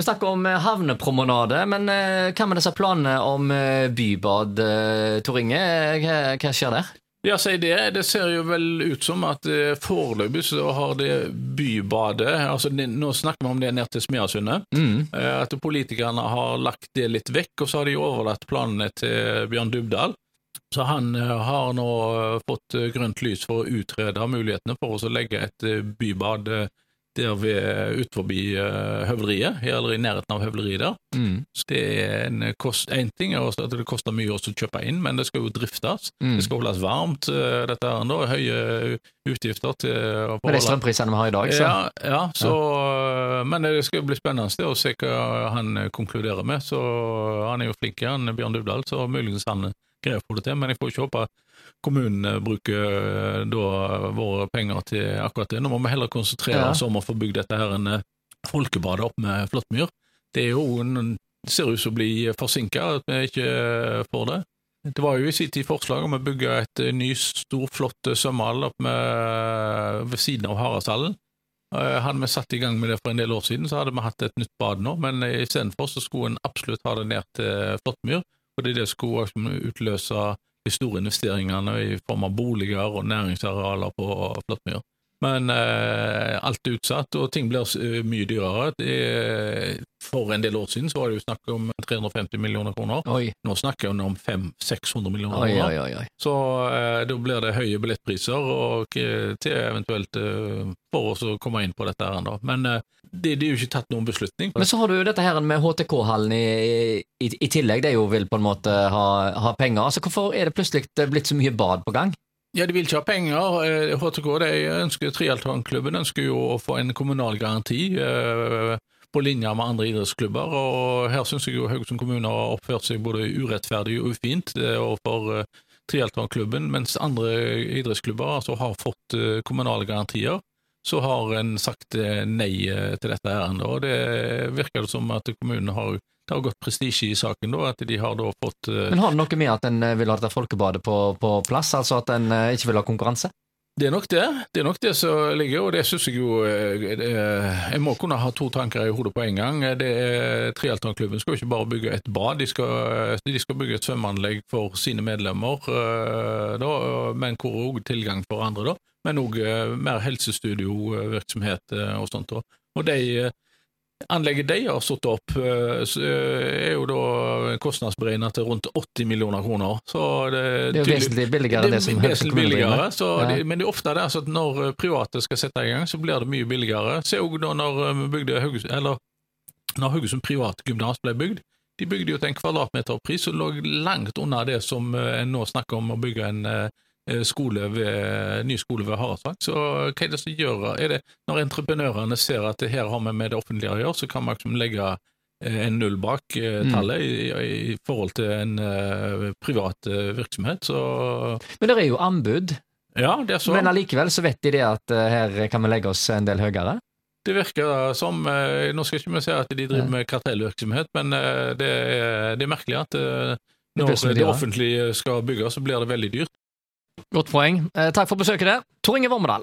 Vi snakker om eh, havnepromenade, men eh, hva med disse planene om eh, bybad, Tor Inge? Hva, skjer der? Ja, si det. Det ser jo vel ut som at foreløpig så har det bybadet altså Nå snakker vi om det ned til Smeasundet. Mm. At politikerne har lagt det litt vekk, og så har de overlatt planene til Bjørn Dubdal. Så han har nå fått grønt lys for å utrede mulighetene for oss å legge et bybad der ved ut forbi uh, høvleriet, eller i nærheten av høvleriet der. Mm. Så det er en kost, en ting er at det koster mye å kjøpe inn, men det skal jo driftes. Mm. Det skal holdes varmt, uh, dette her nå. Høye utgifter til å Med de strømprisene vi har i dag, så ja, ja, så, men det skal bli spennende å se hva han eh, konkluderer med. Så Han er jo flink, han Bjørn Dubdal, så muligens han greier å få det til. Men jeg får ikke håpe kommunen eh, bruker eh, da våre penger til akkurat det. Nå må vi heller konsentrere Ja. oss om å få bygd dette her en eh, folkebadet opp med Flåttmyr. Det er jo en, ser ut som å bli forsinka at vi ikke eh, får det. Det var jo i sin tid forslag om å bygge et ny, stor, flott eh, svømmehall ved siden av Haraldshallen. Hadde vi satt i gang med det for en del år siden, så hadde vi hatt et nytt bad nå, men istedenfor så skulle en absolutt ha det ned til Flåttmyr, fordi det skulle utløse de store investeringene i form av boliger og næringsarealer på Flåttmyr. Men eh, alt er utsatt, og ting blir eh, mye dyrere. For en del år siden så var det jo snakk om 350 millioner kroner. Oi, Nå snakker en om 500-600 millioner oi, kroner. oi. Så eh, da blir det høye billettpriser og, eh, til eventuelt eh, for oss å komme inn på dette her enda. Men eh, det, det er jo ikke tatt noen beslutning. Men så har du jo dette her med HTK-hallen i, i, i tillegg. Det er jo vil på en måte ha, ha penger. Altså Hvorfor er det plutselig blitt så mye bad på gang? Ja, de vil ikke ha penger. Eh, HTK, de ønsker, Trialtonklubben ønsker jo å få en kommunal garanti eh, på linje med andre idrettsklubber, og her syns jeg jo Haugesund kommune har oppført seg både urettferdig og ufint overfor eh, Trialtonklubben, mens andre idrettsklubber altså har fått eh, kommunale garantier. Så har en sagt eh, nei til dette ærendet, og det virker som at kommunen har det har gått prestisje i saken, da, at de har da fått Men har det noe med at en vil ha dette folkebadet på, på plass? Altså at en ikke vil ha konkurranse? Det er nok det. Det er nok det som ligger, og det syns jeg jo eh, Jeg må kunne ha to tanker i hodet på en gang. Det er Trialtonklubben skal jo ikke bare bygge et bad, de skal, de skal bygge et svømmeanlegg for sine medlemmer, eh, da, men hvor òg tilgang for andre, da. Men òg mer helsestudiovirksomhet eh, og sånt. da. Og de eh, Anlegget de har satt opp, eh, eh, er jo da kostnadsberegnet til rundt 80 millioner kroner. Så det, Det er jo vesentlig billigere enn det som er Haugesund vesentlig billigere, så Ja. det, men det er ofte det altså, at når eh, private skal sette i gang, så blir det mye billigere. Se òg da når vi bygde Haugesund, eller når Haugesund privatgymnas ble bygd. De bygde jo til en kvadratmeterpris som lå langt unna det som en nå snakker om å bygge en skole ved, ny skole ved Haraldsvang. Så hva er det som gjør er det Når entreprenørene ser at det her har vi med det offentlige å gjøre, så kan man liksom legge eh, en null bak tallet Mm. tallet i, i forhold til en uh, privat eh, virksomhet. Så Men det er jo anbud. ja, det er så. Men allikevel så vet de det at uh, her kan vi legge oss en del høyere. Det virker som uh, Nå skal ikke vi si at de driver med kartellvirksomhet, men eh, det, er, det er merkelig at eh, Det når så det offentlige skal bygge, så blir det veldig dyrt. Godt poeng. Eh, takk for besøket. Tor Inge Vormedal.